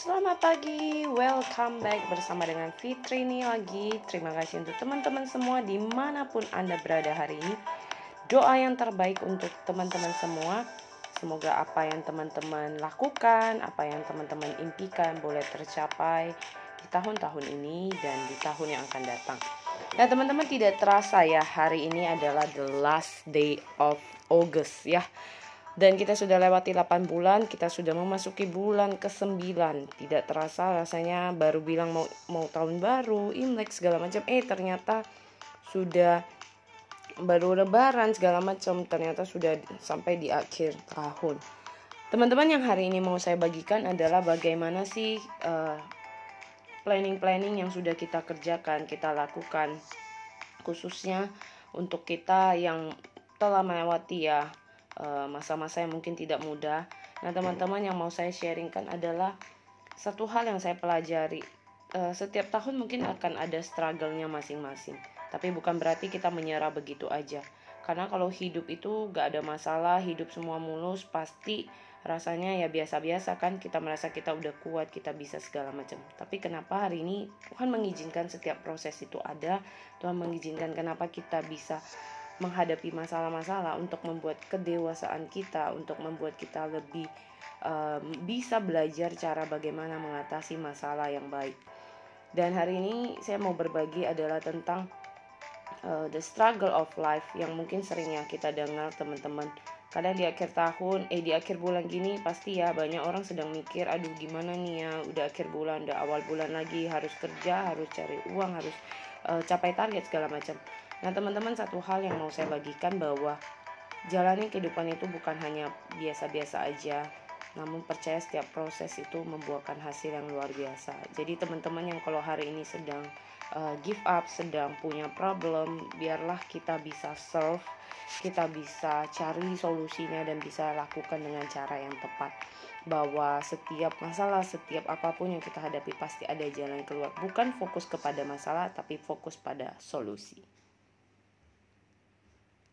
Selamat pagi, welcome back bersama dengan Fitri ini lagi. Terima kasih untuk teman-teman semua di mana pun Anda berada hari ini. Doa yang terbaik untuk teman-teman semua. Semoga apa yang teman-teman lakukan, apa yang teman-teman impikan boleh tercapai di tahun-tahun ini dan di tahun yang akan datang. Nah teman-teman tidak terasa ya hari ini adalah the last day of August ya dan kita sudah lewati 8 bulan, kita sudah memasuki bulan ke-9. Tidak terasa rasanya baru bilang mau mau tahun baru, Imlek segala macam. Eh ternyata sudah baru lebaran segala macam. Ternyata sudah sampai di akhir tahun. Teman-teman yang hari ini mau saya bagikan adalah bagaimana sih uh, planning-planning yang sudah kita kerjakan, kita lakukan khususnya untuk kita yang telah melewati ya masa-masa yang mungkin tidak mudah. Nah, teman-teman yang mau saya sharingkan adalah satu hal yang saya pelajari. Uh, setiap tahun mungkin akan ada struggle-nya masing-masing. Tapi bukan berarti kita menyerah begitu aja. Karena kalau hidup itu gak ada masalah, hidup semua mulus, pasti rasanya ya biasa-biasa kan kita merasa kita udah kuat, kita bisa segala macam. Tapi kenapa hari ini Tuhan mengizinkan setiap proses itu ada, Tuhan mengizinkan kenapa kita bisa menghadapi masalah-masalah untuk membuat kedewasaan kita untuk membuat kita lebih um, bisa belajar cara bagaimana mengatasi masalah yang baik. Dan hari ini saya mau berbagi adalah tentang uh, the struggle of life yang mungkin seringnya kita dengar teman-teman. Kadang di akhir tahun eh di akhir bulan gini pasti ya banyak orang sedang mikir aduh gimana nih ya udah akhir bulan udah awal bulan lagi harus kerja harus cari uang harus uh, capai target segala macam Nah, teman-teman, satu hal yang mau saya bagikan bahwa jalani kehidupan itu bukan hanya biasa-biasa aja, namun percaya setiap proses itu membuahkan hasil yang luar biasa. Jadi, teman-teman yang kalau hari ini sedang uh, give up, sedang punya problem, biarlah kita bisa solve, kita bisa cari solusinya dan bisa lakukan dengan cara yang tepat. Bahwa setiap masalah, setiap apa pun yang kita hadapi pasti ada jalan keluar. Bukan fokus kepada masalah, tapi fokus pada solusi.